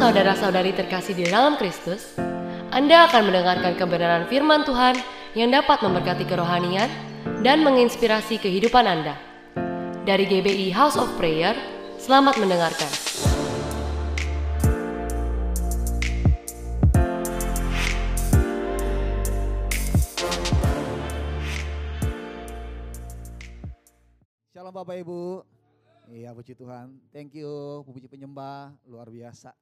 saudara-saudari terkasih di dalam Kristus, Anda akan mendengarkan kebenaran firman Tuhan yang dapat memberkati kerohanian dan menginspirasi kehidupan Anda. Dari GBI House of Prayer, selamat mendengarkan. Shalom Bapak Ibu. Iya puji Tuhan. Thank you puji penyembah luar biasa.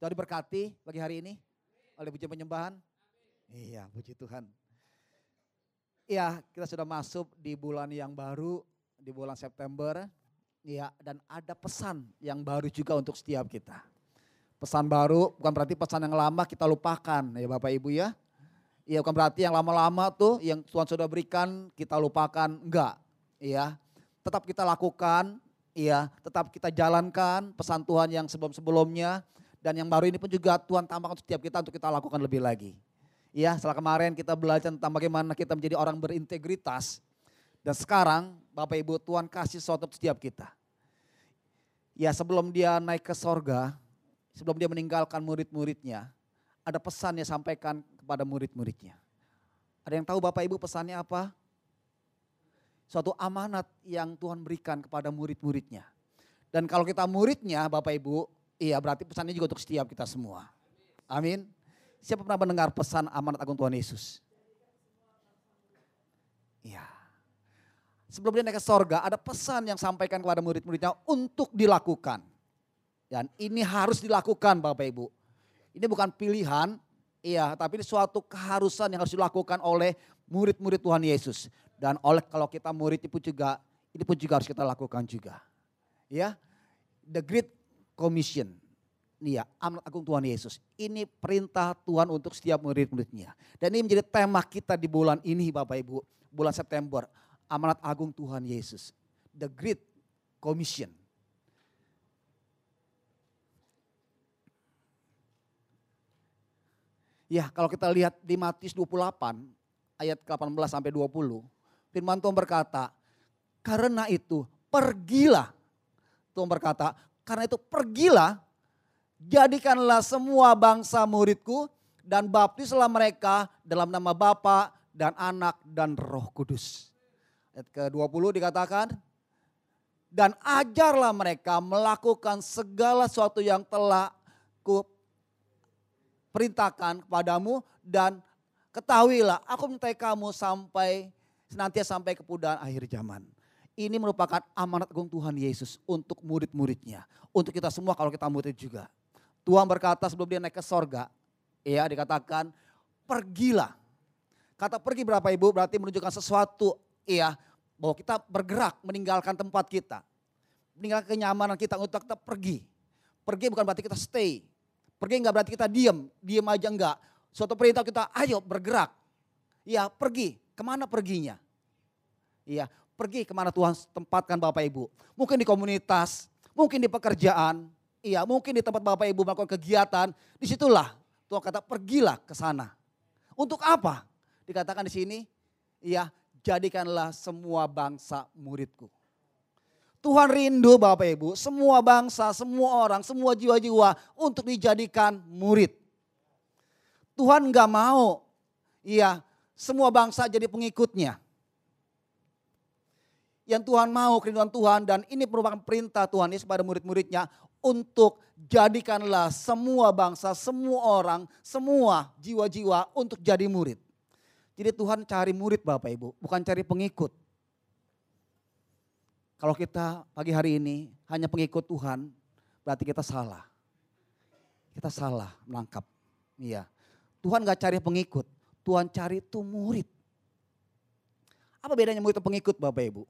Tuhan diberkati pagi hari ini oleh puji penyembahan. Iya puji Tuhan. Iya kita sudah masuk di bulan yang baru di bulan September. Iya dan ada pesan yang baru juga untuk setiap kita. Pesan baru bukan berarti pesan yang lama kita lupakan ya Bapak Ibu ya. Iya bukan berarti yang lama-lama tuh yang Tuhan sudah berikan kita lupakan. Enggak. Iya tetap kita lakukan, iya, tetap kita jalankan pesan Tuhan yang sebelum-sebelumnya dan yang baru ini pun juga Tuhan tambahkan setiap kita untuk kita lakukan lebih lagi. Iya, setelah kemarin kita belajar tentang bagaimana kita menjadi orang berintegritas dan sekarang Bapak Ibu Tuhan kasih sesuatu setiap kita. Ya sebelum dia naik ke sorga, sebelum dia meninggalkan murid-muridnya, ada pesan yang sampaikan kepada murid-muridnya. Ada yang tahu Bapak Ibu pesannya apa? suatu amanat yang Tuhan berikan kepada murid-muridnya. Dan kalau kita muridnya Bapak Ibu, iya berarti pesannya juga untuk setiap kita semua. Amin. Siapa pernah mendengar pesan amanat agung Tuhan Yesus? Iya. Sebelum dia naik ke sorga, ada pesan yang sampaikan kepada murid-muridnya untuk dilakukan. Dan ini harus dilakukan Bapak Ibu. Ini bukan pilihan, iya, tapi ini suatu keharusan yang harus dilakukan oleh murid-murid Tuhan Yesus. Dan oleh kalau kita murid itu juga, ini pun juga harus kita lakukan juga. Ya, the Great Commission. Nih ya, amanat agung Tuhan Yesus. Ini perintah Tuhan untuk setiap murid-muridnya. Dan ini menjadi tema kita di bulan ini Bapak Ibu. Bulan September. Amanat agung Tuhan Yesus. The Great Commission. Ya kalau kita lihat di Matius 28 ayat 18 sampai 20. Firman Tuhan berkata, karena itu pergilah. Tuhan berkata, karena itu pergilah, jadikanlah semua bangsa muridku dan baptislah mereka dalam nama Bapa dan Anak dan Roh Kudus. Ayat ke-20 dikatakan, dan ajarlah mereka melakukan segala sesuatu yang telah ku perintahkan kepadamu dan ketahuilah aku minta kamu sampai senantiasa sampai kepudahan akhir zaman. Ini merupakan amanat agung Tuhan Yesus untuk murid-muridnya. Untuk kita semua kalau kita murid juga. Tuhan berkata sebelum dia naik ke sorga, ya dikatakan pergilah. Kata pergi berapa ibu berarti menunjukkan sesuatu ya bahwa kita bergerak meninggalkan tempat kita. Meninggalkan kenyamanan kita untuk kita pergi. Pergi bukan berarti kita stay. Pergi enggak berarti kita diam, diam aja enggak. Suatu perintah kita ayo bergerak. Ya pergi, ke mana perginya? Iya, pergi ke mana Tuhan tempatkan Bapak Ibu. Mungkin di komunitas, mungkin di pekerjaan, iya mungkin di tempat Bapak Ibu melakukan kegiatan. Di situlah Tuhan kata pergilah ke sana. Untuk apa? Dikatakan di sini, iya jadikanlah semua bangsa muridku. Tuhan rindu Bapak Ibu, semua bangsa, semua orang, semua jiwa-jiwa untuk dijadikan murid. Tuhan gak mau, iya semua bangsa jadi pengikutnya. Yang Tuhan mau kerinduan Tuhan dan ini merupakan perintah Tuhan Yesus pada murid-muridnya untuk jadikanlah semua bangsa, semua orang, semua jiwa-jiwa untuk jadi murid. Jadi Tuhan cari murid Bapak Ibu, bukan cari pengikut. Kalau kita pagi hari ini hanya pengikut Tuhan, berarti kita salah. Kita salah menangkap. Iya. Tuhan gak cari pengikut, Tuhan cari itu murid. Apa bedanya murid dan pengikut Bapak Ibu?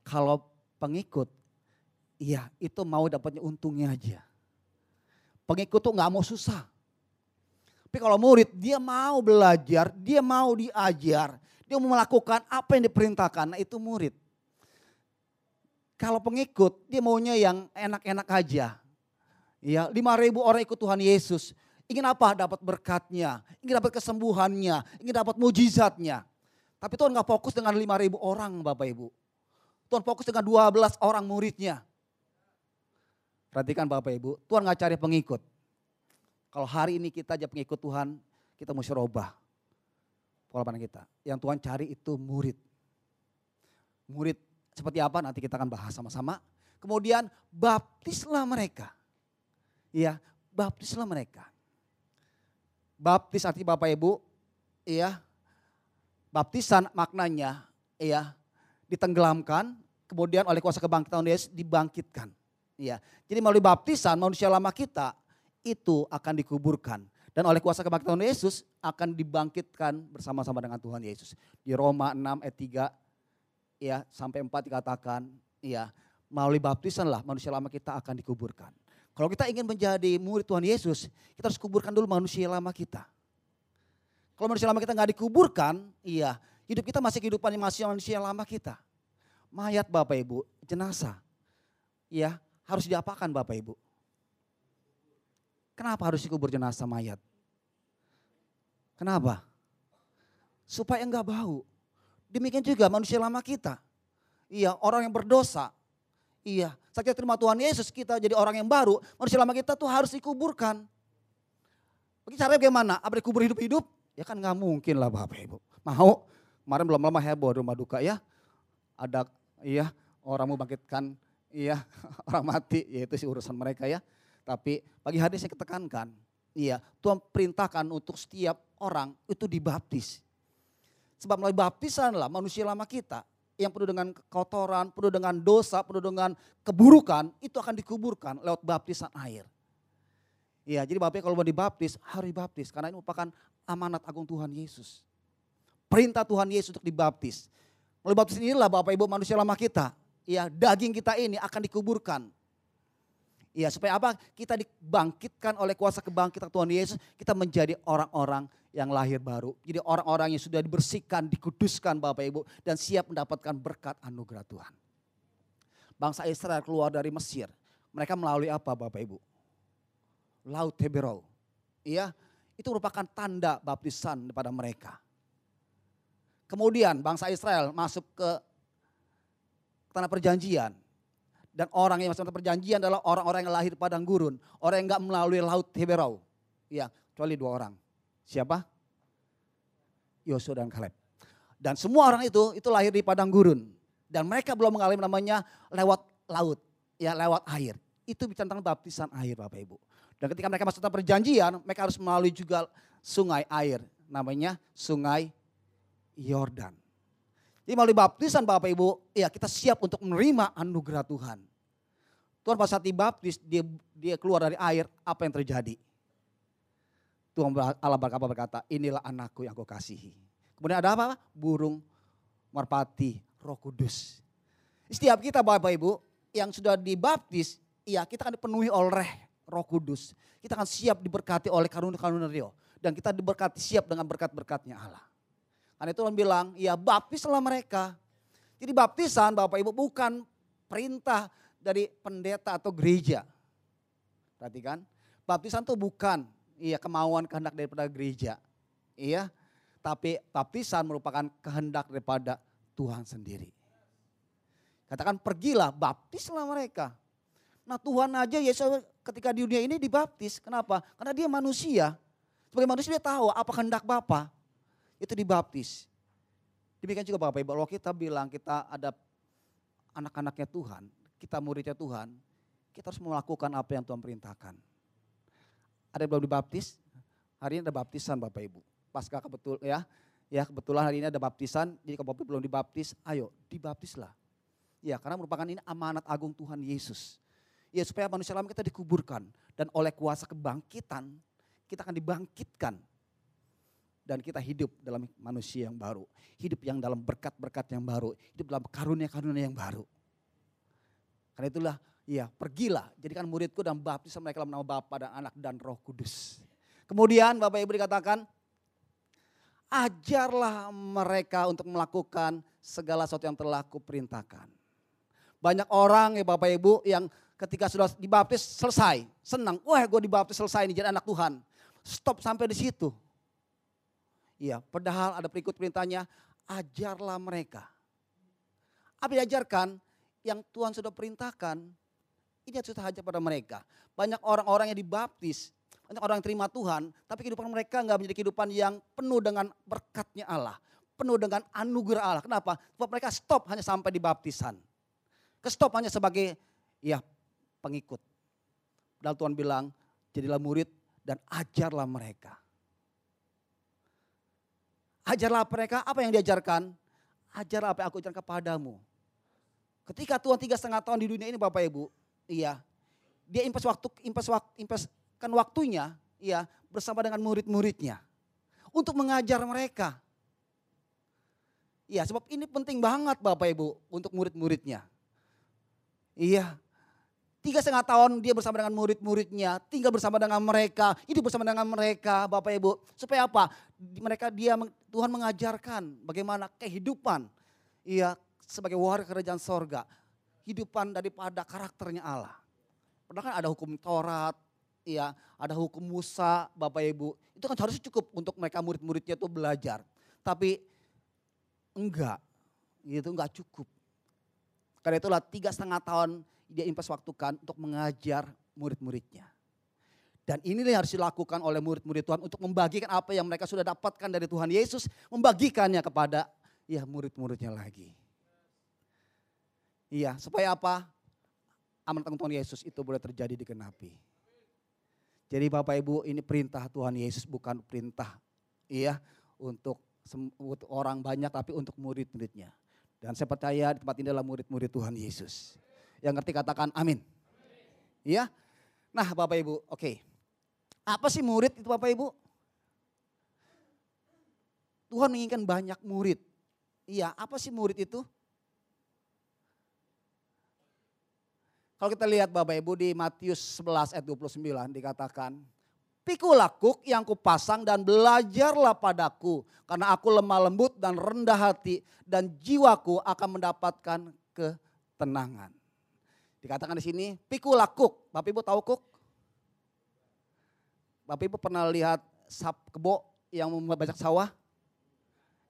Kalau pengikut, iya itu mau dapatnya untungnya aja. Pengikut tuh nggak mau susah. Tapi kalau murid dia mau belajar, dia mau diajar, dia mau melakukan apa yang diperintahkan, nah itu murid. Kalau pengikut dia maunya yang enak-enak aja. Ya, ribu orang ikut Tuhan Yesus. Ingin apa? Dapat berkatnya, ingin dapat kesembuhannya, ingin dapat mujizatnya. Tapi Tuhan gak fokus dengan 5 ribu orang Bapak Ibu. Tuhan fokus dengan 12 orang muridnya. Perhatikan Bapak Ibu, Tuhan nggak cari pengikut. Kalau hari ini kita aja pengikut Tuhan, kita mesti robah pola pandang kita. Yang Tuhan cari itu murid. Murid seperti apa nanti kita akan bahas sama-sama. Kemudian baptislah mereka. Iya, baptislah mereka. Baptis arti Bapak Ibu, iya. Baptisan maknanya, iya, ditenggelamkan, kemudian oleh kuasa kebangkitan Yesus dibangkitkan. Iya. Jadi melalui baptisan manusia lama kita itu akan dikuburkan dan oleh kuasa kebangkitan Yesus akan dibangkitkan bersama-sama dengan Tuhan Yesus. Di Roma 6 ayat 3 ya sampai 4 dikatakan ya melalui baptisan lah manusia lama kita akan dikuburkan. Kalau kita ingin menjadi murid Tuhan Yesus, kita harus kuburkan dulu manusia lama kita. Kalau manusia lama kita nggak dikuburkan, iya, hidup kita masih kehidupan masih manusia lama kita. Mayat Bapak Ibu, jenazah. Ya, harus diapakan Bapak Ibu? Kenapa harus dikubur jenazah mayat? Kenapa? Supaya enggak bau. Demikian juga manusia lama kita. Iya, orang yang berdosa. Iya, saat terima Tuhan Yesus kita jadi orang yang baru, manusia lama kita tuh harus dikuburkan. Bagi caranya bagaimana? Apa dikubur hidup-hidup? Ya kan nggak mungkin lah Bapak Ibu. Mau? Kemarin belum lama heboh rumah duka ya. Ada iya orang mau bangkitkan iya orang mati, ya itu sih urusan mereka ya. Tapi pagi hari saya ketekankan, iya Tuhan perintahkan untuk setiap orang itu dibaptis. Sebab melalui baptisan lah manusia lama kita yang penuh dengan kotoran, penuh dengan dosa, penuh dengan keburukan, itu akan dikuburkan lewat baptisan air. Iya, jadi Bapak kalau mau dibaptis, harus dibaptis karena ini merupakan amanat agung Tuhan Yesus. Perintah Tuhan Yesus untuk dibaptis. Melalui baptis inilah Bapak Ibu manusia lama kita ya daging kita ini akan dikuburkan. Ya supaya apa? Kita dibangkitkan oleh kuasa kebangkitan Tuhan Yesus, kita menjadi orang-orang yang lahir baru. Jadi orang-orang yang sudah dibersihkan, dikuduskan Bapak Ibu dan siap mendapatkan berkat anugerah Tuhan. Bangsa Israel keluar dari Mesir. Mereka melalui apa Bapak Ibu? Laut Heberau. Iya, itu merupakan tanda baptisan kepada mereka. Kemudian bangsa Israel masuk ke tanah perjanjian. Dan orang yang masuk tanah perjanjian adalah orang-orang yang lahir padang gurun. Orang yang enggak melalui laut Heberau. Ya, kecuali dua orang. Siapa? Yosua dan Kaleb. Dan semua orang itu, itu lahir di padang gurun. Dan mereka belum mengalami namanya lewat laut. Ya, lewat air. Itu bicara tentang baptisan air Bapak Ibu. Dan ketika mereka masuk tanah perjanjian, mereka harus melalui juga sungai air. Namanya sungai Yordan. Jadi melalui baptisan Bapak Ibu, ya kita siap untuk menerima anugerah Tuhan. Tuhan pas saat dibaptis, dia, dia keluar dari air, apa yang terjadi? Tuhan Allah berkata, berkata, inilah anakku yang kau kasihi. Kemudian ada apa? Burung, merpati, roh kudus. Setiap kita Bapak Ibu yang sudah dibaptis, ya kita akan dipenuhi oleh roh kudus. Kita akan siap diberkati oleh karunia-karunia Rio. Dan kita diberkati siap dengan berkat-berkatnya Allah. Karena itu Tuhan bilang, ya baptislah mereka. Jadi baptisan Bapak Ibu bukan perintah dari pendeta atau gereja. Perhatikan, baptisan itu bukan iya kemauan kehendak daripada gereja. Iya, tapi baptisan merupakan kehendak daripada Tuhan sendiri. Katakan pergilah, baptislah mereka. Nah Tuhan aja Yesus ketika di dunia ini dibaptis. Kenapa? Karena dia manusia. Sebagai manusia dia tahu apa kehendak Bapa itu dibaptis. Demikian juga Bapak Ibu, kalau kita bilang kita ada anak-anaknya Tuhan, kita muridnya Tuhan, kita harus melakukan apa yang Tuhan perintahkan. Ada yang belum dibaptis? Hari ini ada baptisan Bapak Ibu. Pasca kebetul ya, ya kebetulan hari ini ada baptisan. Jadi kalau Bapak belum dibaptis, ayo dibaptislah. Ya karena merupakan ini amanat agung Tuhan Yesus. Ya supaya manusia lama kita dikuburkan dan oleh kuasa kebangkitan kita akan dibangkitkan dan kita hidup dalam manusia yang baru. Hidup yang dalam berkat-berkat yang baru. Hidup dalam karunia-karunia yang baru. Karena itulah, ya pergilah. Jadikan muridku dan baptis mereka dalam nama Bapa dan Anak dan Roh Kudus. Kemudian Bapak Ibu dikatakan, ajarlah mereka untuk melakukan segala sesuatu yang telah kuperintahkan. Banyak orang ya Bapak Ibu yang ketika sudah dibaptis selesai, senang. Wah gue dibaptis selesai nih jadi anak Tuhan. Stop sampai di situ. Iya, padahal ada berikut perintahnya, ajarlah mereka. Apa diajarkan? Yang Tuhan sudah perintahkan, Ini susah saja pada mereka. Banyak orang-orang yang dibaptis, banyak orang yang terima Tuhan, tapi kehidupan mereka nggak menjadi kehidupan yang penuh dengan berkatnya Allah. Penuh dengan anugerah Allah. Kenapa? Sebab mereka stop hanya sampai di baptisan. Kestop hanya sebagai ya pengikut. Dan Tuhan bilang, jadilah murid dan ajarlah mereka. Ajarlah mereka apa yang diajarkan. Ajarlah apa yang aku ajarkan kepadamu. Ketika Tuhan tiga setengah tahun di dunia ini Bapak Ibu, iya, dia impas waktu, impas waktu, impaskan waktunya, iya, bersama dengan murid-muridnya untuk mengajar mereka. Iya, sebab ini penting banget Bapak Ibu untuk murid-muridnya. Iya, Tiga setengah tahun dia bersama dengan murid-muridnya, tinggal bersama dengan mereka, hidup bersama dengan mereka, Bapak Ibu. Supaya apa? Mereka dia Tuhan mengajarkan bagaimana kehidupan ia sebagai warga kerajaan sorga. Hidupan daripada karakternya Allah. Padahal kan ada hukum Taurat, ya, ada hukum Musa, Bapak Ibu. Itu kan harusnya cukup untuk mereka murid-muridnya itu belajar. Tapi enggak, itu enggak cukup. Karena itulah tiga setengah tahun dia impas waktukan untuk mengajar murid-muridnya. Dan ini yang harus dilakukan oleh murid-murid Tuhan untuk membagikan apa yang mereka sudah dapatkan dari Tuhan Yesus, membagikannya kepada ya murid-muridnya lagi. Iya, supaya apa? Amanat Tuhan Yesus itu boleh terjadi di kenapi. Jadi Bapak Ibu ini perintah Tuhan Yesus bukan perintah iya untuk orang banyak tapi untuk murid-muridnya. Dan saya percaya di tempat ini adalah murid-murid Tuhan Yesus. Yang ngerti katakan amin. Iya. Nah Bapak Ibu, oke. Okay. Apa sih murid itu Bapak Ibu? Tuhan menginginkan banyak murid. Iya, apa sih murid itu? Kalau kita lihat Bapak Ibu di Matius 11 ayat 29 dikatakan, Pikulah kuk yang kupasang dan belajarlah padaku. Karena aku lemah lembut dan rendah hati dan jiwaku akan mendapatkan ketenangan. Dikatakan di sini, pikul lakuk. Bapak Ibu tahu kuk? Bapak Ibu pernah lihat sap kebo yang membajak sawah?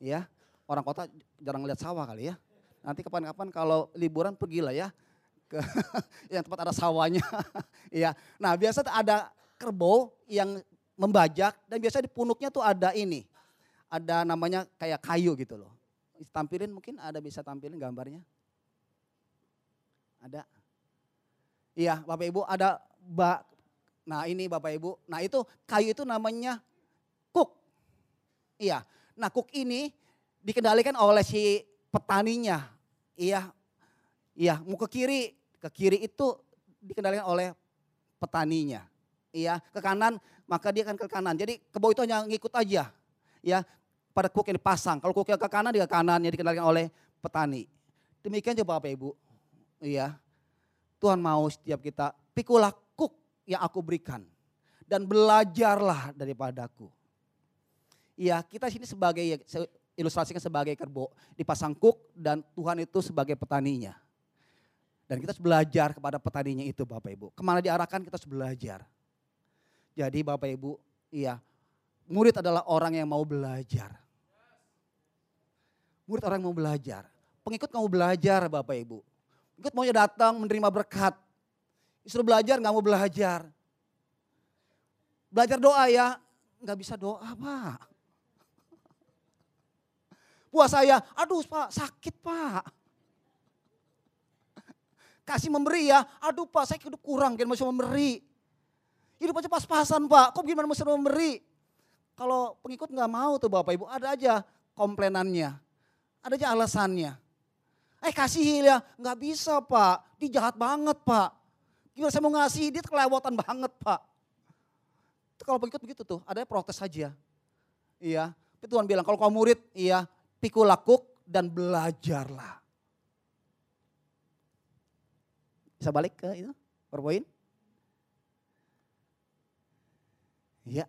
Ya, orang kota jarang lihat sawah kali ya. Nanti kapan-kapan kalau liburan pergilah ya ke yang tempat ada sawahnya. Iya. nah, biasa ada kerbau yang membajak dan biasa di punuknya tuh ada ini. Ada namanya kayak kayu gitu loh. Tampilin mungkin ada bisa tampilin gambarnya. Ada. Iya Bapak Ibu ada bak. Nah ini Bapak Ibu. Nah itu kayu itu namanya kuk. Iya. Nah kuk ini dikendalikan oleh si petaninya. Iya. Iya mau ke kiri. Ke kiri itu dikendalikan oleh petaninya. Iya ke kanan maka dia akan ke kanan. Jadi kebo itu hanya ngikut aja. Ya pada kuk yang dipasang. Kalau kuk yang ke kanan dia ke kanan yang dikendalikan oleh petani. Demikian juga Bapak Ibu. Iya. Tuhan mau setiap kita pikulah kuk yang aku berikan. Dan belajarlah daripadaku. Iya kita sini sebagai ilustrasikan sebagai kerbau. Dipasang kuk dan Tuhan itu sebagai petaninya. Dan kita harus belajar kepada petaninya itu Bapak Ibu. Ke mana diarahkan kita harus belajar. Jadi Bapak Ibu, iya murid adalah orang yang mau belajar. Murid orang yang mau belajar. Pengikut mau belajar Bapak Ibu. Ikut maunya datang menerima berkat. Disuruh belajar nggak mau belajar. Belajar doa ya, nggak bisa doa pak. Puasa saya, aduh pak sakit pak. Kasih memberi ya, aduh pak saya hidup kurang, gimana masih memberi. Hidup aja pas-pasan pak, kok gimana masih memberi. Kalau pengikut nggak mau tuh bapak ibu, ada aja komplainannya. Ada aja alasannya. Eh kasih ya, nggak bisa pak, dia jahat banget pak. Gimana saya mau ngasih, dia kelewatan banget pak. Itu kalau pengikut begitu tuh, ada protes saja. Iya, tapi Tuhan bilang kalau kamu murid, iya, pikul lakuk dan belajarlah. Bisa balik ke itu, powerpoint? Iya.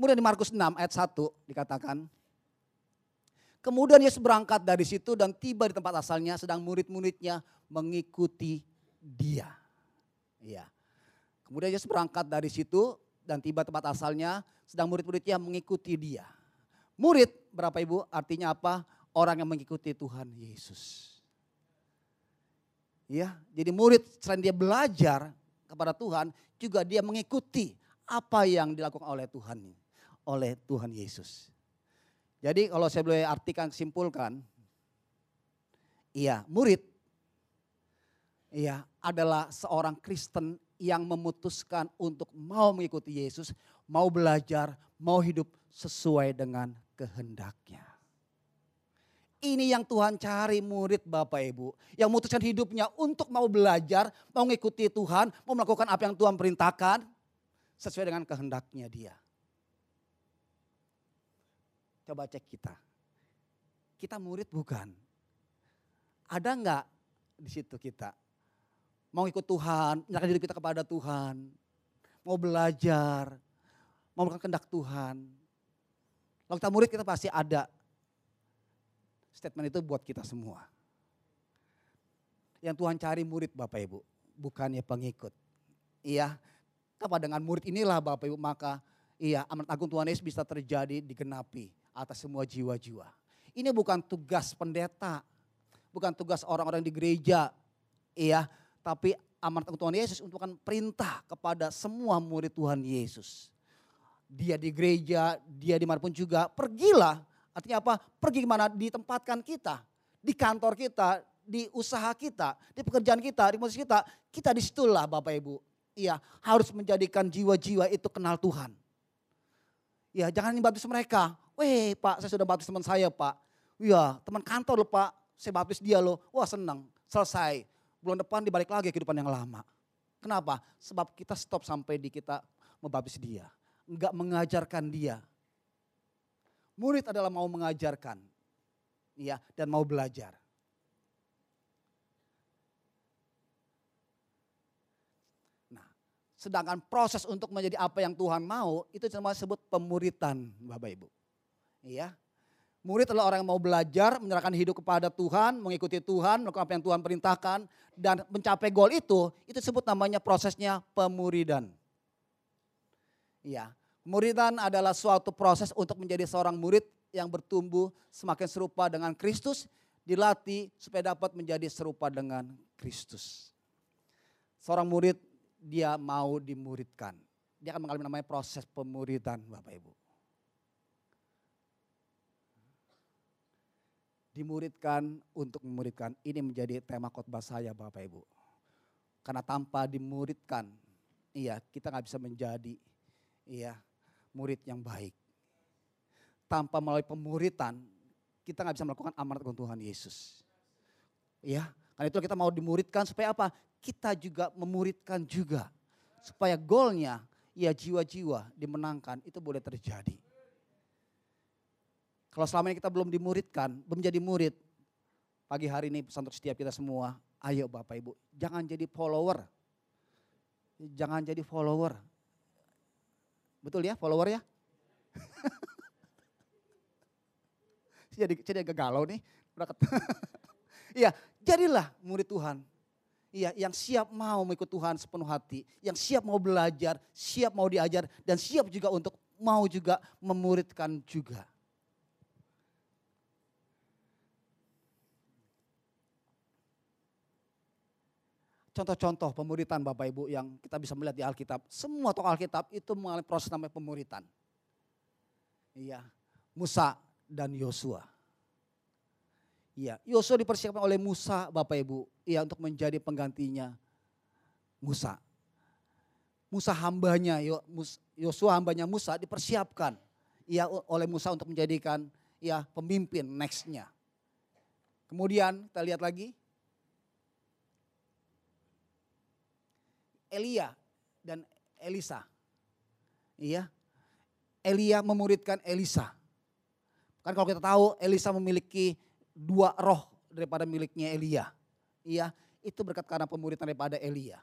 Kemudian di Markus 6 ayat 1 dikatakan, Kemudian Yesus berangkat dari situ dan tiba di tempat asalnya sedang murid-muridnya mengikuti dia. Iya. Kemudian Yesus berangkat dari situ dan tiba tempat asalnya sedang murid-muridnya mengikuti dia. Murid berapa ibu artinya apa? orang yang mengikuti Tuhan Yesus. Ya, jadi murid selain dia belajar kepada Tuhan, juga dia mengikuti apa yang dilakukan oleh Tuhan, oleh Tuhan Yesus. Jadi kalau saya boleh artikan simpulkan, iya murid, iya adalah seorang Kristen yang memutuskan untuk mau mengikuti Yesus, mau belajar, mau hidup sesuai dengan kehendaknya. Ini yang Tuhan cari murid Bapak Ibu. Yang memutuskan hidupnya untuk mau belajar, mau mengikuti Tuhan, mau melakukan apa yang Tuhan perintahkan. Sesuai dengan kehendaknya dia. Coba cek kita. Kita murid bukan? Ada enggak di situ kita? Mau ikut Tuhan, menyerahkan diri kita kepada Tuhan. Mau belajar, mau melakukan kehendak Tuhan. Kalau kita murid kita pasti ada Statement itu buat kita semua. Yang Tuhan cari murid Bapak Ibu, bukannya pengikut. Iya, apa dengan murid inilah Bapak Ibu maka iya amanat agung Tuhan Yesus bisa terjadi digenapi atas semua jiwa-jiwa. Ini bukan tugas pendeta, bukan tugas orang-orang di gereja, iya, tapi amanat Tuhan Yesus untuk perintah kepada semua murid Tuhan Yesus. Dia di gereja, dia di mana pun juga, pergilah Artinya apa? Pergi ke mana? Ditempatkan kita. Di kantor kita, di usaha kita, di pekerjaan kita, di musik kita. Kita di situlah Bapak Ibu. Iya, harus menjadikan jiwa-jiwa itu kenal Tuhan. Ya, jangan baptis mereka. Weh Pak, saya sudah baptis teman saya Pak. Iya, teman kantor loh Pak, saya baptis dia loh. Wah senang, selesai. Bulan depan dibalik lagi kehidupan yang lama. Kenapa? Sebab kita stop sampai di kita membaptis dia. Enggak mengajarkan dia. Murid adalah mau mengajarkan ya dan mau belajar. Nah, sedangkan proses untuk menjadi apa yang Tuhan mau itu cuma disebut pemuritan Bapak Ibu. Iya. Murid adalah orang yang mau belajar, menyerahkan hidup kepada Tuhan, mengikuti Tuhan, melakukan apa yang Tuhan perintahkan, dan mencapai goal itu, itu disebut namanya prosesnya pemuridan. Iya, Muridan adalah suatu proses untuk menjadi seorang murid yang bertumbuh semakin serupa dengan Kristus, dilatih supaya dapat menjadi serupa dengan Kristus. Seorang murid dia mau dimuridkan. Dia akan mengalami namanya proses pemuridan Bapak Ibu. Dimuridkan untuk memuridkan. Ini menjadi tema khotbah saya Bapak Ibu. Karena tanpa dimuridkan, iya kita nggak bisa menjadi iya murid yang baik. Tanpa melalui pemuritan, kita nggak bisa melakukan amanat untuk Tuhan Yesus. Ya, karena itu kita mau dimuridkan supaya apa? Kita juga memuridkan juga. Supaya goalnya, ya jiwa-jiwa dimenangkan, itu boleh terjadi. Kalau selama ini kita belum dimuridkan, belum jadi murid, pagi hari ini pesan untuk setiap kita semua, ayo Bapak Ibu, jangan jadi follower. Jangan jadi follower, Betul ya follower ya? jadi jadi agak galau nih. Iya, jadilah murid Tuhan. Iya, yang siap mau mengikut Tuhan sepenuh hati, yang siap mau belajar, siap mau diajar, dan siap juga untuk mau juga memuridkan juga. Contoh-contoh pemuritan Bapak Ibu yang kita bisa melihat di Alkitab. Semua tokoh Alkitab itu mengalami proses namanya pemuritan. Iya, Musa dan Yosua. Iya, Yosua dipersiapkan oleh Musa Bapak Ibu, iya untuk menjadi penggantinya Musa. Musa hambanya, Yosua hambanya Musa dipersiapkan iya oleh Musa untuk menjadikan ya pemimpin nextnya. Kemudian kita lihat lagi Elia dan Elisa. Iya. Elia memuridkan Elisa. Kan kalau kita tahu Elisa memiliki dua roh daripada miliknya Elia. Iya, itu berkat karena pemuridan daripada Elia.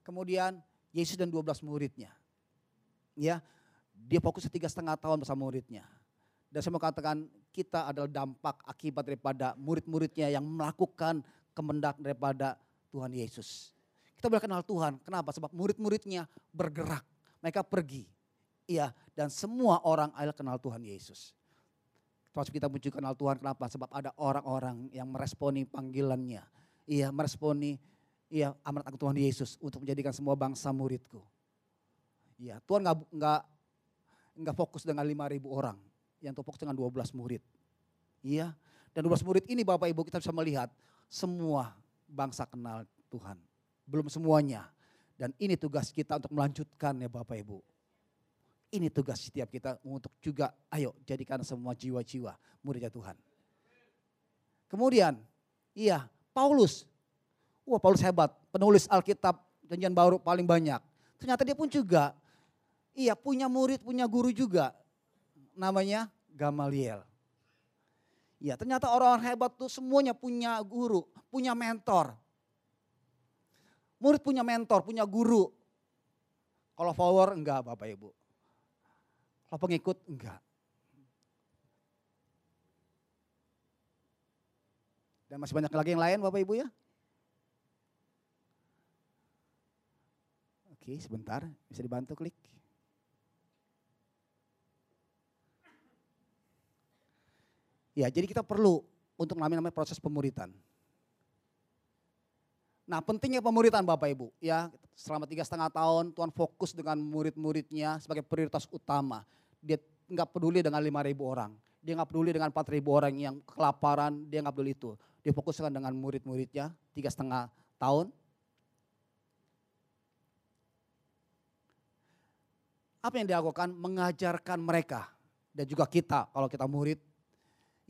Kemudian Yesus dan 12 muridnya. Ya, dia fokus setiga setengah tahun bersama muridnya. Dan saya mau katakan kita adalah dampak akibat daripada murid-muridnya yang melakukan kemendak daripada Tuhan Yesus. Kita boleh kenal Tuhan. Kenapa? Sebab murid-muridnya bergerak. Mereka pergi. Iya, dan semua orang adalah kenal Tuhan Yesus. Termasuk kita juga kenal Tuhan. Kenapa? Sebab ada orang-orang yang meresponi panggilannya. Iya, meresponi iya amanat aku Tuhan Yesus untuk menjadikan semua bangsa muridku. Iya, Tuhan nggak nggak nggak fokus dengan 5.000 orang, yang fokus dengan 12 murid. Iya, dan 12 murid ini Bapak Ibu kita bisa melihat semua bangsa kenal Tuhan. Belum semuanya. Dan ini tugas kita untuk melanjutkan ya Bapak Ibu. Ini tugas setiap kita untuk juga ayo jadikan semua jiwa-jiwa muridnya Tuhan. Kemudian, iya Paulus. Wah Paulus hebat, penulis Alkitab Janjian Baru paling banyak. Ternyata dia pun juga, iya punya murid, punya guru juga. Namanya Gamaliel. Iya ternyata orang-orang hebat tuh semuanya punya guru, punya mentor. Murid punya mentor, punya guru. Kalau follower enggak Bapak Ibu. Kalau pengikut enggak. Dan masih banyak lagi yang lain Bapak Ibu ya. Oke sebentar bisa dibantu klik. Ya jadi kita perlu untuk mengalami namanya proses pemuritan. Nah pentingnya pemuritan Bapak Ibu ya selama tiga setengah tahun Tuhan fokus dengan murid-muridnya sebagai prioritas utama. Dia nggak peduli dengan lima ribu orang, dia nggak peduli dengan empat ribu orang yang kelaparan, dia nggak peduli itu. Dia fokuskan dengan murid-muridnya tiga setengah tahun. Apa yang dilakukan? Mengajarkan mereka dan juga kita kalau kita murid.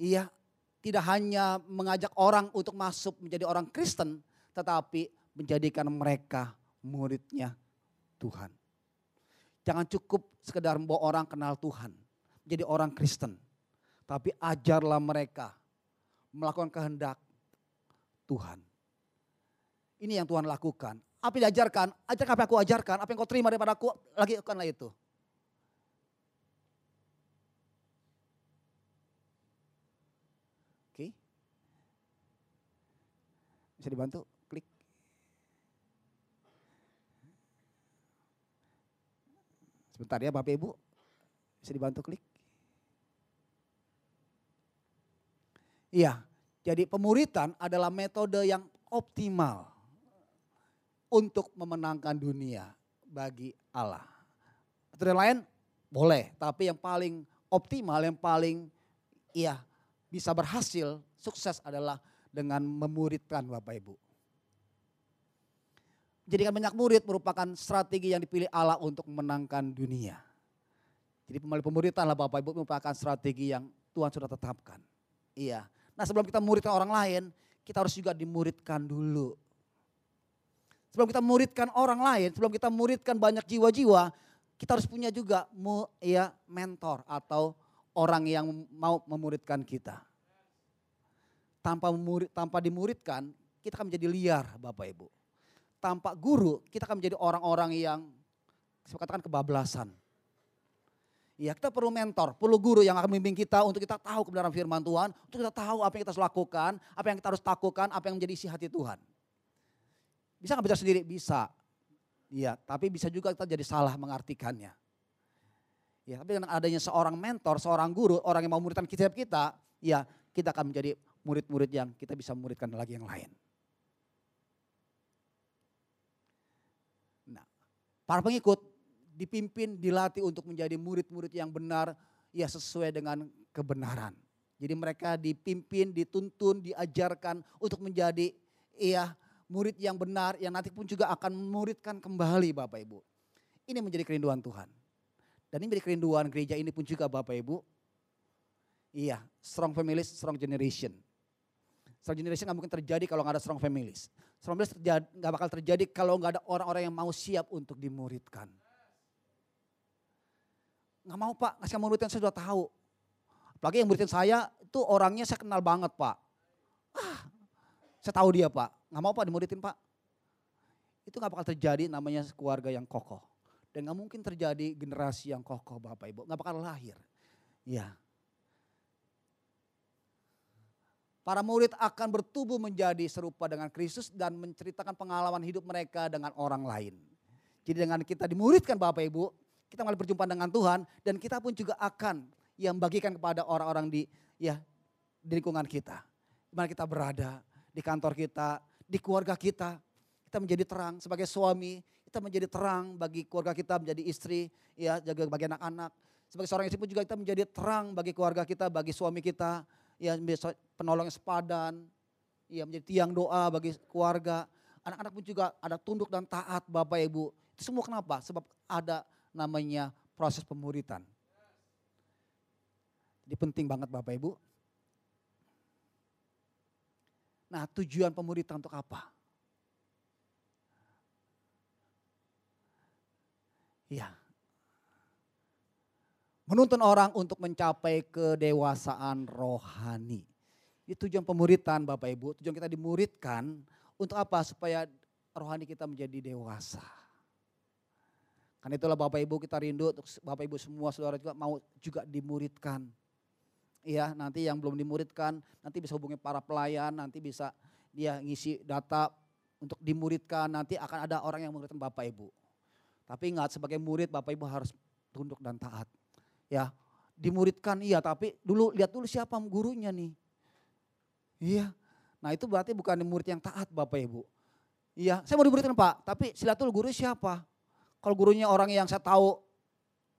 Iya, tidak hanya mengajak orang untuk masuk menjadi orang Kristen, tetapi menjadikan mereka muridnya Tuhan. Jangan cukup sekedar membawa orang kenal Tuhan, menjadi orang Kristen. Tapi ajarlah mereka melakukan kehendak Tuhan. Ini yang Tuhan lakukan. Apa yang diajarkan, ajarkan apa yang aku ajarkan, apa yang kau terima daripada aku, lagi lakukanlah itu. Oke. Bisa dibantu? Sebentar ya Bapak Ibu, bisa dibantu klik. Iya, jadi pemuritan adalah metode yang optimal untuk memenangkan dunia bagi Allah. Metode lain boleh, tapi yang paling optimal, yang paling iya bisa berhasil, sukses adalah dengan memuridkan Bapak Ibu jadikan banyak murid merupakan strategi yang dipilih Allah untuk memenangkan dunia. Jadi pemali pemuritan lah Bapak Ibu merupakan strategi yang Tuhan sudah tetapkan. Iya. Nah sebelum kita muridkan orang lain, kita harus juga dimuridkan dulu. Sebelum kita muridkan orang lain, sebelum kita muridkan banyak jiwa-jiwa, kita harus punya juga ya mentor atau orang yang mau memuridkan kita. Tanpa murid, tanpa dimuridkan, kita akan menjadi liar Bapak Ibu tanpa guru kita akan menjadi orang-orang yang saya katakan kebablasan. Ya kita perlu mentor, perlu guru yang akan membimbing kita untuk kita tahu kebenaran firman Tuhan, untuk kita tahu apa yang kita harus lakukan, apa yang kita harus takutkan, apa yang menjadi isi hati Tuhan. Bisa nggak bisa sendiri? Bisa. Iya, tapi bisa juga kita jadi salah mengartikannya. Ya, tapi dengan adanya seorang mentor, seorang guru, orang yang mau muridkan kitab kita, ya kita akan menjadi murid-murid yang kita bisa muridkan lagi yang lain. Para pengikut dipimpin, dilatih untuk menjadi murid-murid yang benar, ya sesuai dengan kebenaran. Jadi mereka dipimpin, dituntun, diajarkan untuk menjadi ya murid yang benar yang nanti pun juga akan memuridkan kembali Bapak Ibu. Ini menjadi kerinduan Tuhan. Dan ini menjadi kerinduan gereja ini pun juga Bapak Ibu. Iya, strong families, strong generation. Strong generation gak mungkin terjadi kalau gak ada strong families. Strong families terjadi, gak bakal terjadi kalau gak ada orang-orang yang mau siap untuk dimuridkan. Gak mau pak, ngasih muridkan saya sudah tahu. Apalagi yang muridin saya itu orangnya saya kenal banget pak. Ah, saya tahu dia pak, gak mau pak dimuridin pak. Itu gak bakal terjadi namanya keluarga yang kokoh. Dan gak mungkin terjadi generasi yang kokoh Bapak Ibu, gak bakal lahir. Ya, Para murid akan bertubuh menjadi serupa dengan Kristus dan menceritakan pengalaman hidup mereka dengan orang lain. Jadi dengan kita dimuridkan Bapak Ibu, kita mulai berjumpa dengan Tuhan dan kita pun juga akan yang bagikan kepada orang-orang di ya di lingkungan kita. Di mana kita berada, di kantor kita, di keluarga kita. Kita menjadi terang sebagai suami, kita menjadi terang bagi keluarga kita, menjadi istri, ya jaga bagi anak-anak. Sebagai seorang istri pun juga kita menjadi terang bagi keluarga kita, bagi suami kita, ya penolong yang sepadan, ya menjadi tiang doa bagi keluarga. Anak-anak pun juga ada tunduk dan taat Bapak Ibu. Itu semua kenapa? Sebab ada namanya proses pemuritan. Jadi penting banget Bapak Ibu. Nah tujuan pemuritan untuk apa? Ya. Menuntun orang untuk mencapai kedewasaan rohani. Itu tujuan pemuritan Bapak Ibu. Tujuan kita dimuridkan untuk apa? Supaya rohani kita menjadi dewasa. Karena itulah Bapak Ibu kita rindu untuk Bapak Ibu semua saudara juga mau juga dimuridkan. Iya nanti yang belum dimuridkan nanti bisa hubungi para pelayan nanti bisa dia ngisi data untuk dimuridkan nanti akan ada orang yang muridkan Bapak Ibu. Tapi ingat sebagai murid Bapak Ibu harus tunduk dan taat. Ya, dimuridkan iya tapi dulu lihat dulu siapa gurunya nih. Iya. Nah itu berarti bukan murid yang taat Bapak Ibu. Iya, saya mau dimuridkan Pak, tapi silat dulu guru siapa? Kalau gurunya orang yang saya tahu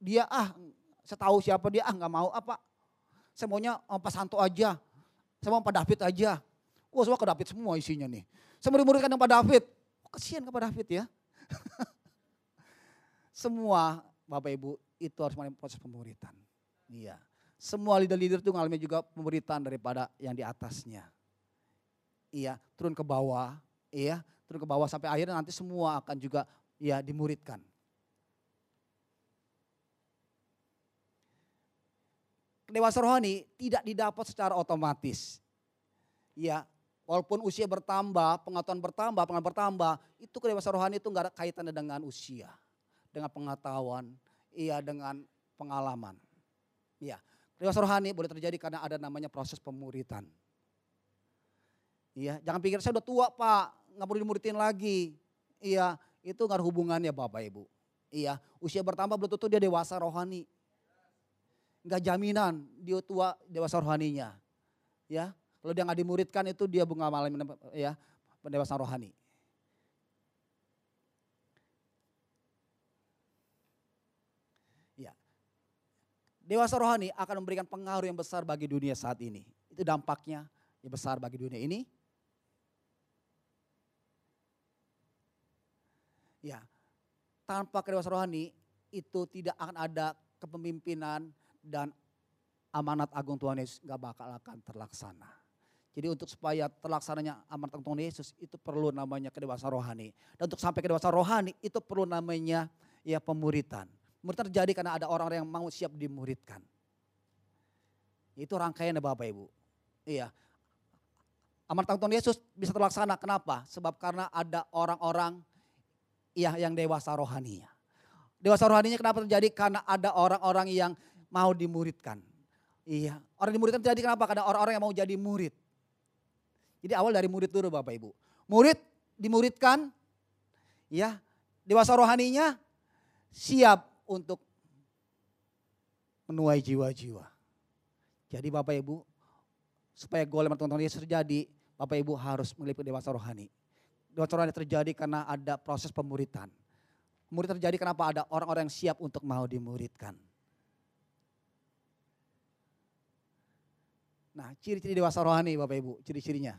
dia ah, saya tahu siapa dia ah nggak mau apa. Saya maunya oh, Pak Santo aja. Saya mau Pak David aja. Wah semua ke David semua isinya nih. Saya mau dimuridkan dengan Pak David. Kesian ke Pak David ya. Semua Bapak Ibu itu harus mengalami proses pemuritan. Iya. Semua leader-leader itu mengalami juga pemuritan daripada yang di atasnya. Iya, turun ke bawah, iya, turun ke bawah sampai akhirnya nanti semua akan juga ya dimuridkan. Kedewasaan rohani tidak didapat secara otomatis. Ya, walaupun usia bertambah, pengetahuan bertambah, pengalaman bertambah, itu kedewasaan rohani itu enggak ada kaitannya dengan usia dengan pengetahuan, iya dengan pengalaman. Iya, dewasa rohani boleh terjadi karena ada namanya proses pemuritan. Iya, jangan pikir saya udah tua pak, nggak perlu dimuritin lagi. Iya, itu nggak hubungannya bapak ibu. Iya, usia bertambah belum tentu dia dewasa rohani. Nggak jaminan dia tua dewasa rohaninya. Ya, kalau dia nggak dimuridkan itu dia bunga malam ya pendewasaan rohani. Dewasa rohani akan memberikan pengaruh yang besar bagi dunia saat ini. Itu dampaknya yang besar bagi dunia ini. Ya, tanpa kedewasaan rohani itu tidak akan ada kepemimpinan dan amanat agung Tuhan Yesus gak bakal akan terlaksana. Jadi untuk supaya terlaksananya amanat agung Tuhan Yesus itu perlu namanya kedewasaan rohani. Dan untuk sampai kedewasaan rohani itu perlu namanya ya pemuritan. Terjadi karena ada orang-orang yang mau siap dimuridkan. Itu rangkaian ya Bapak Ibu. Iya. Amanat Tuhan Yesus bisa terlaksana. Kenapa? Sebab karena ada orang-orang ya, yang dewasa rohaninya. Dewasa rohaninya kenapa terjadi? Karena ada orang-orang yang mau dimuridkan. Iya, orang dimuridkan terjadi kenapa? Karena orang-orang yang mau jadi murid. Jadi awal dari murid dulu Bapak Ibu. Murid dimuridkan, ya dewasa rohaninya siap untuk menuai jiwa-jiwa. Jadi Bapak Ibu, supaya golem teman-teman Yesus terjadi, Bapak Ibu harus meliputi dewasa rohani. Dewasa rohani terjadi karena ada proses pemuritan. Murid terjadi kenapa ada orang-orang yang siap untuk mau dimuridkan. Nah, ciri-ciri dewasa rohani Bapak Ibu, ciri-cirinya.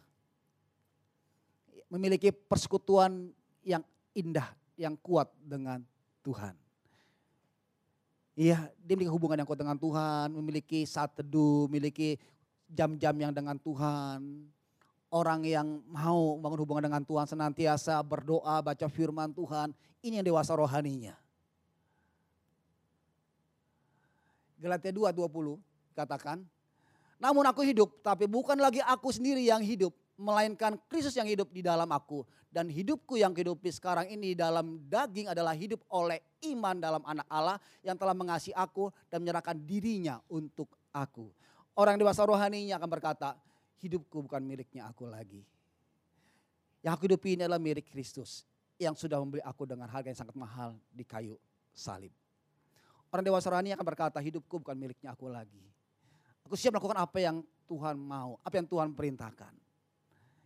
Memiliki persekutuan yang indah, yang kuat dengan Tuhan. Iya, dia memiliki hubungan yang kuat dengan Tuhan, memiliki saat teduh, memiliki jam-jam yang dengan Tuhan. Orang yang mau bangun hubungan dengan Tuhan senantiasa berdoa, baca firman Tuhan. Ini yang dewasa rohaninya. Galatia 2, 20 katakan, namun aku hidup, tapi bukan lagi aku sendiri yang hidup, melainkan Kristus yang hidup di dalam aku. Dan hidupku yang hidupi sekarang ini dalam daging adalah hidup oleh iman dalam anak Allah yang telah mengasihi aku dan menyerahkan dirinya untuk aku. Orang dewasa rohaninya akan berkata, hidupku bukan miliknya aku lagi. Yang aku hidupi ini adalah milik Kristus yang sudah membeli aku dengan harga yang sangat mahal di kayu salib. Orang dewasa rohani akan berkata, hidupku bukan miliknya aku lagi. Aku siap melakukan apa yang Tuhan mau, apa yang Tuhan perintahkan.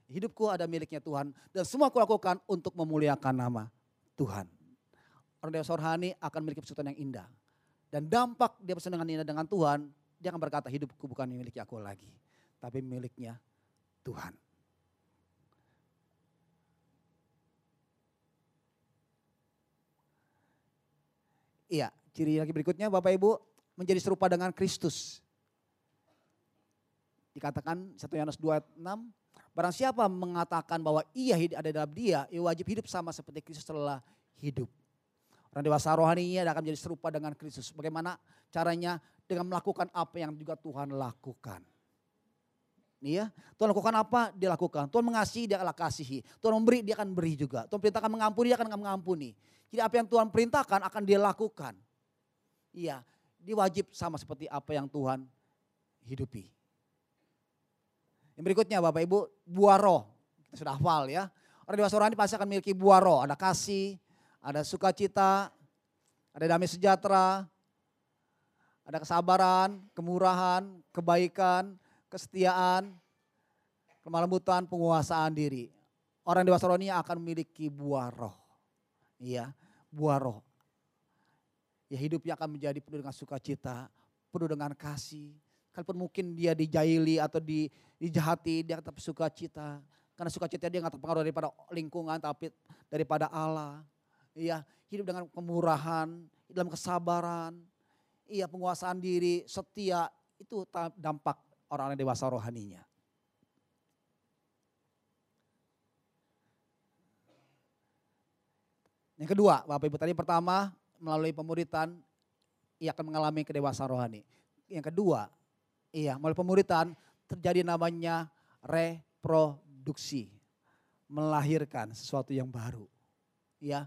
Hidupku ada miliknya Tuhan dan semua aku lakukan untuk memuliakan nama Tuhan. Orang dewasa rohani akan memiliki sesuatu yang indah. Dan dampak dia bersenangan indah dengan Tuhan, dia akan berkata hidupku bukan miliknya aku lagi. Tapi miliknya Tuhan. Iya, ciri lagi berikutnya Bapak Ibu menjadi serupa dengan Kristus. Dikatakan 1 Yohanes 2 ayat 6, barang siapa mengatakan bahwa ia ada dalam dia, ia wajib hidup sama seperti Kristus telah hidup. Orang dewasa rohaninya akan menjadi serupa dengan Kristus. Bagaimana caranya? Dengan melakukan apa yang juga Tuhan lakukan. Iya, Tuhan lakukan apa? Dia lakukan. Tuhan mengasihi, dia akan kasihi. Tuhan memberi, dia akan beri juga. Tuhan perintahkan mengampuni, dia akan mengampuni. Jadi apa yang Tuhan perintahkan akan dia lakukan. Iya, dia wajib sama seperti apa yang Tuhan hidupi. Yang berikutnya Bapak Ibu, buah roh. Kita sudah hafal ya. Orang dewasa rohani pasti akan memiliki buah roh. Ada kasih, ada sukacita, ada damai sejahtera, ada kesabaran, kemurahan, kebaikan, kesetiaan, kemalembutan, penguasaan diri. Orang dewasa rohani akan memiliki buah roh. Iya, buah roh. Ya hidupnya akan menjadi penuh dengan sukacita, penuh dengan kasih. Kalaupun mungkin dia dijaili atau di, dijahati, dia tetap sukacita. Karena sukacita dia nggak terpengaruh daripada lingkungan, tapi daripada Allah. Iya, hidup dengan kemurahan, dalam kesabaran, iya penguasaan diri, setia, itu dampak orang-orang dewasa rohaninya. Yang kedua, Bapak Ibu tadi pertama melalui pemuritan ia akan mengalami kedewasaan rohani. Yang kedua, iya melalui pemuritan terjadi namanya reproduksi. Melahirkan sesuatu yang baru. Ya,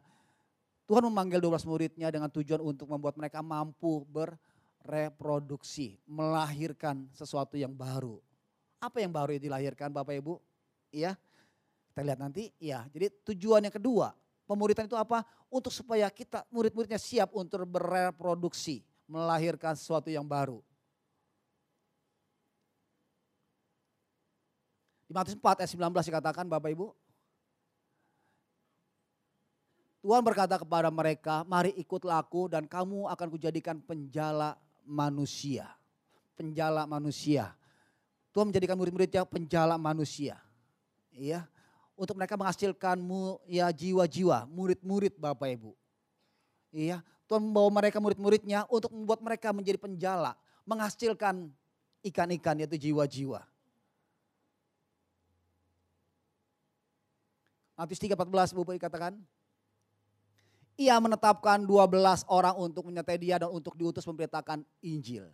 Tuhan memanggil 12 muridnya dengan tujuan untuk membuat mereka mampu berreproduksi, melahirkan sesuatu yang baru. Apa yang baru yang dilahirkan Bapak Ibu? Iya, kita lihat nanti. Ya, jadi tujuan yang kedua, pemuritan itu apa? Untuk supaya kita murid-muridnya siap untuk berreproduksi, melahirkan sesuatu yang baru. Di Matius 4 ayat 19 dikatakan Bapak Ibu, Tuhan berkata kepada mereka, mari ikutlah aku dan kamu akan kujadikan penjala manusia. Penjala manusia. Tuhan menjadikan murid-muridnya penjala manusia. Iya, untuk mereka menghasilkanmu ya jiwa-jiwa, murid-murid Bapak Ibu. Iya, Tuhan membawa mereka murid-muridnya untuk membuat mereka menjadi penjala, menghasilkan ikan-ikan yaitu jiwa-jiwa. Matius 3:14 Bapak katakan, ia menetapkan 12 orang untuk menyertai dia dan untuk diutus memberitakan Injil.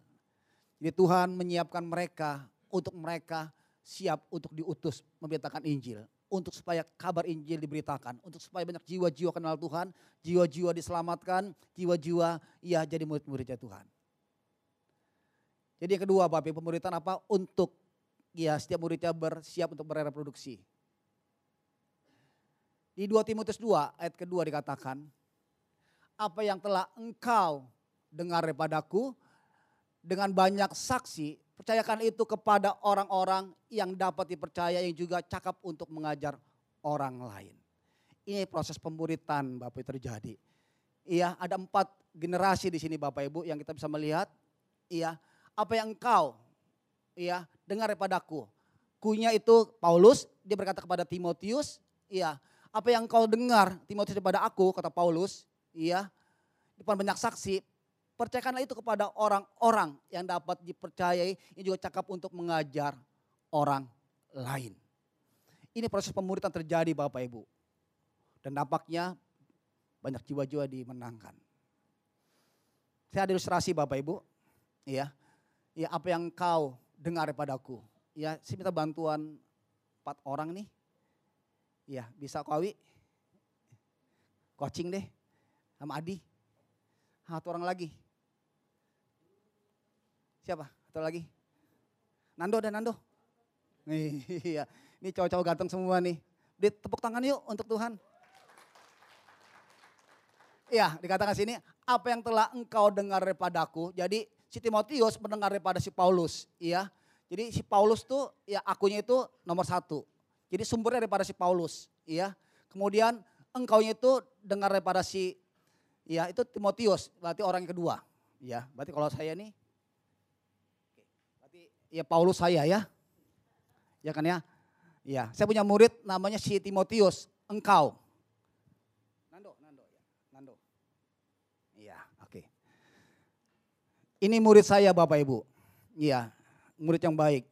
Jadi Tuhan menyiapkan mereka untuk mereka siap untuk diutus memberitakan Injil. Untuk supaya kabar Injil diberitakan. Untuk supaya banyak jiwa-jiwa kenal Tuhan. Jiwa-jiwa diselamatkan. Jiwa-jiwa ia jadi murid-muridnya Tuhan. Jadi yang kedua Bapak pemuritan apa? Untuk ya setiap muridnya bersiap untuk bereproduksi. Di 2 Timotius 2 ayat kedua dikatakan, apa yang telah engkau dengar daripadaku dengan banyak saksi, percayakan itu kepada orang-orang yang dapat dipercaya yang juga cakap untuk mengajar orang lain. Ini proses pemuritan Bapak Ibu terjadi. Iya, ada empat generasi di sini Bapak Ibu yang kita bisa melihat. Iya, apa yang engkau iya dengar daripadaku. Kunya itu Paulus, dia berkata kepada Timotius, iya, apa yang kau dengar Timotius daripada aku, kata Paulus, Iya, depan banyak saksi, percayakanlah itu kepada orang-orang yang dapat dipercayai, yang juga cakap untuk mengajar orang lain. Ini proses pemuritan terjadi Bapak Ibu. Dan dampaknya banyak jiwa-jiwa dimenangkan. Saya ada ilustrasi Bapak Ibu. Ya, ya apa yang kau dengar padaku. Ya, saya minta bantuan empat orang nih. Ya, bisa kawi. Coaching deh sama Adi. Satu orang lagi. Siapa? Satu lagi. Nando dan Nando. Iya, ini cowok-cowok ganteng semua nih. Di tepuk tangan yuk untuk Tuhan. Iya, dikatakan sini, apa yang telah engkau dengar daripadaku. Jadi si Timotius mendengar daripada si Paulus, iya. Jadi si Paulus tuh ya akunya itu nomor satu. Jadi sumbernya daripada si Paulus, iya. Kemudian engkaunya itu dengar daripada si, ya itu Timotius, berarti orang yang kedua. Ya, berarti kalau saya nih, berarti ya Paulus saya ya, ya kan ya. Ya, saya punya murid namanya si Timotius, engkau. Nando, Nando, ya, Nando. Iya, oke. Ini murid saya Bapak Ibu. Iya, murid yang baik.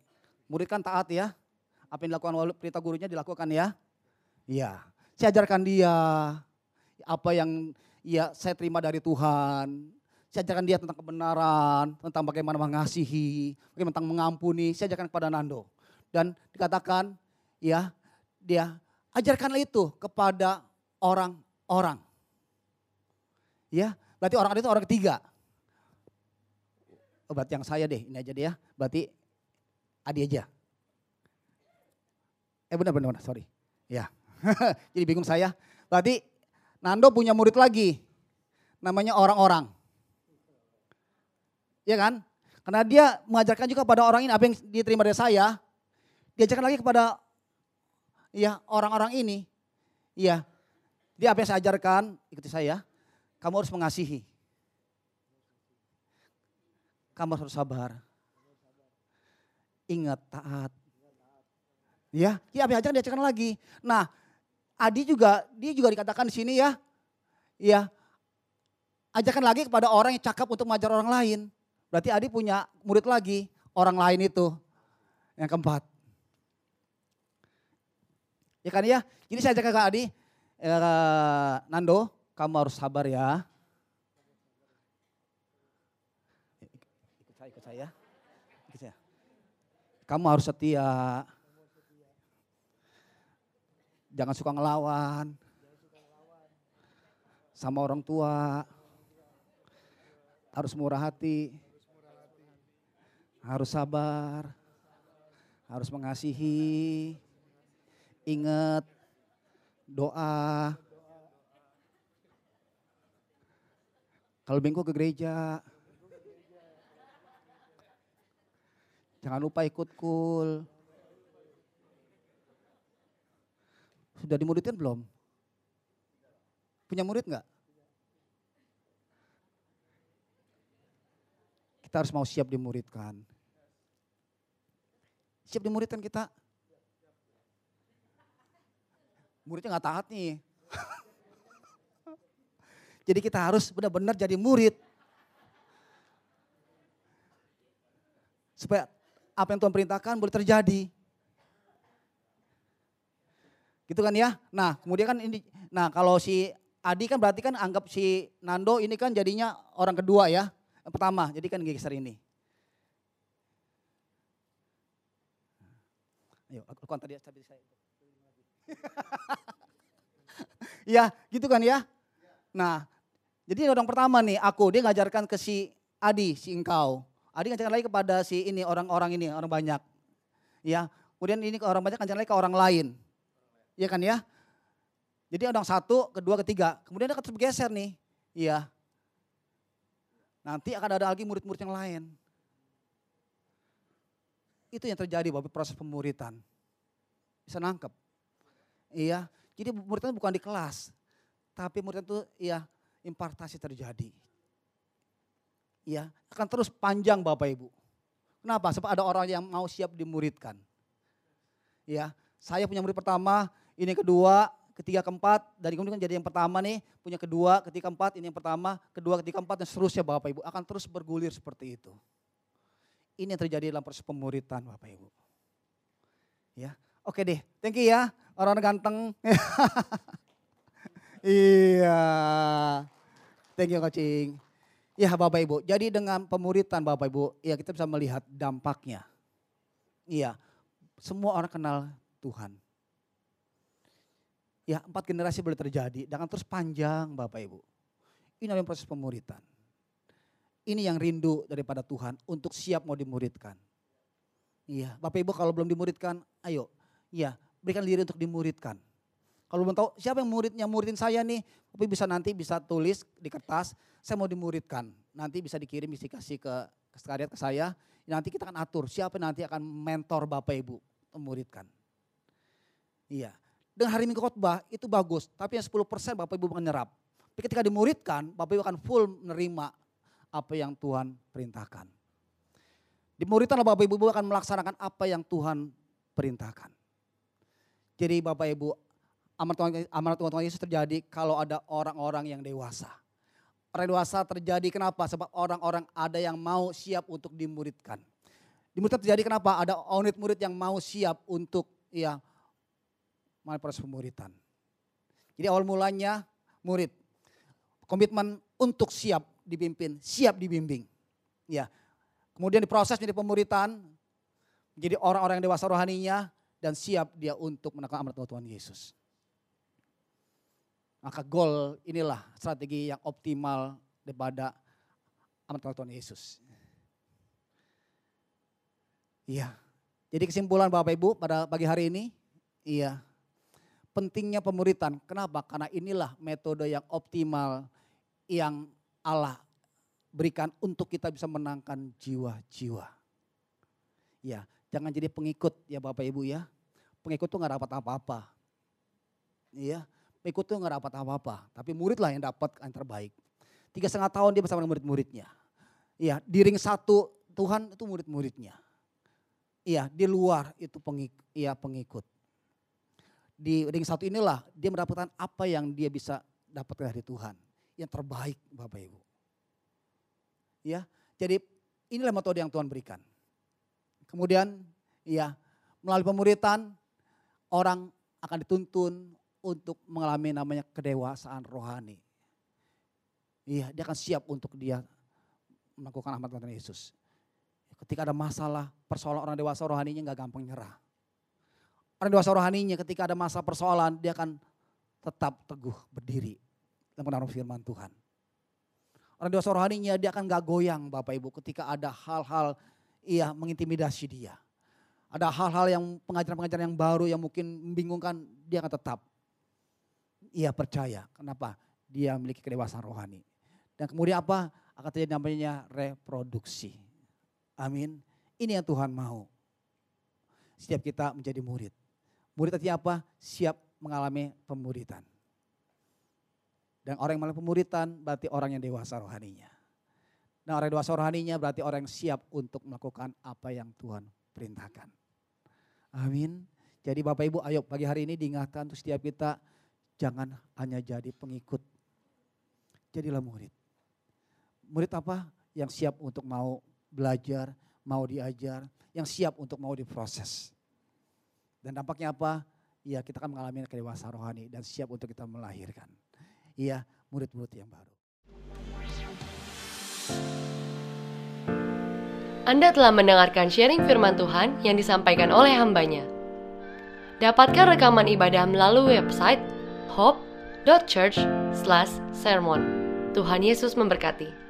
Murid kan taat ya. Apa yang dilakukan oleh perintah gurunya dilakukan ya. Iya, saya ajarkan dia apa yang ya saya terima dari Tuhan. Saya ajarkan dia tentang kebenaran, tentang bagaimana mengasihi, bagaimana tentang mengampuni. Saya ajarkan kepada Nando. Dan dikatakan ya dia ajarkanlah itu kepada orang-orang. Ya, berarti orang itu orang ketiga. Oh, berarti yang saya deh, ini aja deh ya. Berarti Adi aja. Eh benar benar, sorry. Ya. Jadi bingung saya. Berarti Nando punya murid lagi. Namanya orang-orang. Ya kan? Karena dia mengajarkan juga pada orang ini apa yang diterima dari saya. Diajarkan lagi kepada ya orang-orang ini. Ya. Dia apa yang saya ajarkan, ikuti saya. Kamu harus mengasihi. Kamu harus sabar. Ingat taat. Ya, ya ajarkan diajarkan lagi. Nah, Adi juga, dia juga dikatakan di sini ya, ya, ajarkan lagi kepada orang yang cakap untuk mengajar orang lain. Berarti Adi punya murid lagi, orang lain itu. Yang keempat. Ya kan ya, jadi saya ajarkan ke Adi, eh, Nando, kamu harus sabar ya. Ikut saya, ikut saya. Ikut saya. Kamu harus setia. Jangan suka ngelawan. Sama orang tua. Harus murah hati. Harus sabar. Harus mengasihi. Ingat doa. Kalau bengkok ke gereja. Jangan lupa ikut kul. Sudah dimuridkan belum? Punya murid nggak? Kita harus mau siap dimuridkan. Siap dimuridkan kita. Muridnya nggak taat nih. Jadi kita harus benar-benar jadi murid. Supaya apa yang Tuhan perintahkan boleh terjadi. Gitu kan ya. Nah kemudian kan ini, nah kalau si Adi kan berarti kan anggap si Nando ini kan jadinya orang kedua ya. Pertama, jadi kan geser ini. Ayo, aku kontak dia saya. ya, gitu kan ya. Nah, jadi orang pertama nih aku dia ngajarkan ke si Adi, si engkau. Adi ngajarkan lagi kepada si ini orang-orang ini, orang banyak. Ya, kemudian ini ke orang banyak ngajarkan lagi ke orang lain. Iya kan ya? Jadi orang satu, kedua, ketiga. Kemudian dia akan bergeser nih. Iya. Nanti akan ada lagi murid-murid yang lain. Itu yang terjadi Bapak proses pemuritan. Bisa nangkep. Iya. Jadi muridnya bukan di kelas. Tapi murid itu iya impartasi terjadi. Iya. Akan terus panjang Bapak Ibu. Kenapa? Sebab ada orang yang mau siap dimuridkan. Iya. Saya punya murid pertama, ini kedua, ketiga, keempat, dari kemudian jadi yang pertama nih, punya kedua, ketiga, keempat, ini yang pertama, kedua, ketiga, keempat, dan seterusnya Bapak Ibu. Akan terus bergulir seperti itu. Ini yang terjadi dalam proses pemuritan Bapak Ibu. Ya, oke deh, thank you ya, orang-orang ganteng. iya, thank you coaching. Ya Bapak Ibu, jadi dengan pemuritan Bapak Ibu, ya kita bisa melihat dampaknya. Iya, semua orang kenal Tuhan. Ya empat generasi boleh terjadi, dengan terus panjang Bapak Ibu. Ini namanya proses pemuritan. Ini yang rindu daripada Tuhan untuk siap mau dimuridkan. Iya, Bapak Ibu kalau belum dimuridkan, ayo, iya, berikan diri untuk dimuridkan. Kalau belum tahu siapa yang muridnya muridin saya nih, tapi bisa nanti bisa tulis di kertas, saya mau dimuridkan. Nanti bisa dikirim, bisa dikasih ke sekalian ke saya. Nanti kita akan atur siapa nanti akan mentor Bapak Ibu memuridkan. Iya. Dengan hari Minggu khotbah itu bagus, tapi yang 10% Bapak Ibu akan nyerap. Tapi ketika dimuridkan, Bapak Ibu akan full menerima apa yang Tuhan perintahkan. Dimuridkan Bapak Ibu akan melaksanakan apa yang Tuhan perintahkan. Jadi Bapak Ibu, amanat Tuhan, amanat Tuhan Yesus terjadi kalau ada orang-orang yang dewasa. Orang dewasa terjadi kenapa? Sebab orang-orang ada yang mau siap untuk dimuridkan. Dimuridkan terjadi kenapa? Ada unit murid yang mau siap untuk ya melalui proses pemuritan. Jadi awal mulanya murid. Komitmen untuk siap dipimpin, siap dibimbing. Ya. Kemudian diproses menjadi pemuritan, menjadi orang-orang yang dewasa rohaninya dan siap dia untuk menekan amanat Tuhan Yesus. Maka goal inilah strategi yang optimal daripada amat Tuhan Yesus. Iya. Jadi kesimpulan Bapak Ibu pada pagi hari ini, iya. Pentingnya pemuritan. Kenapa? Karena inilah metode yang optimal yang Allah berikan untuk kita bisa menangkan jiwa-jiwa. Ya, jangan jadi pengikut ya Bapak Ibu ya. Pengikut tuh nggak dapat apa-apa. Iya, Ikut tuh nggak dapat apa-apa, tapi murid lah yang dapat yang terbaik. Tiga setengah tahun dia bersama murid-muridnya. Iya, di ring satu Tuhan itu murid-muridnya. Iya, di luar itu pengikut, iya pengikut. Di ring satu inilah dia mendapatkan apa yang dia bisa dapat dari Tuhan. Yang terbaik Bapak Ibu. Ya, jadi inilah metode yang Tuhan berikan. Kemudian, ya melalui pemuritan orang akan dituntun untuk mengalami namanya kedewasaan rohani. Iya, dia akan siap untuk dia melakukan amat Tuhan Yesus. Ketika ada masalah, persoalan orang dewasa rohaninya nggak gampang nyerah. Orang dewasa rohaninya ketika ada masalah persoalan, dia akan tetap teguh berdiri dalam menaruh firman Tuhan. Orang dewasa rohaninya dia akan gak goyang Bapak Ibu ketika ada hal-hal iya mengintimidasi dia. Ada hal-hal yang pengajaran-pengajaran yang baru yang mungkin membingungkan, dia akan tetap ia percaya. Kenapa? Dia memiliki kedewasaan rohani. Dan kemudian apa? Akan terjadi namanya reproduksi. Amin. Ini yang Tuhan mau. Setiap kita menjadi murid. Murid artinya apa? Siap mengalami pemuritan. Dan orang yang mengalami pemuritan berarti orang yang dewasa rohaninya. Dan orang dewasa rohaninya berarti orang yang siap untuk melakukan apa yang Tuhan perintahkan. Amin. Jadi Bapak Ibu ayo pagi hari ini diingatkan untuk setiap kita Jangan hanya jadi pengikut. Jadilah murid. Murid apa? Yang siap untuk mau belajar, mau diajar, yang siap untuk mau diproses. Dan dampaknya apa? Ya kita akan mengalami kedewasaan rohani dan siap untuk kita melahirkan. Iya, murid-murid yang baru. Anda telah mendengarkan sharing firman Tuhan yang disampaikan oleh hambanya. Dapatkan rekaman ibadah melalui website hope.church/sermon. Tuhan Yesus memberkati.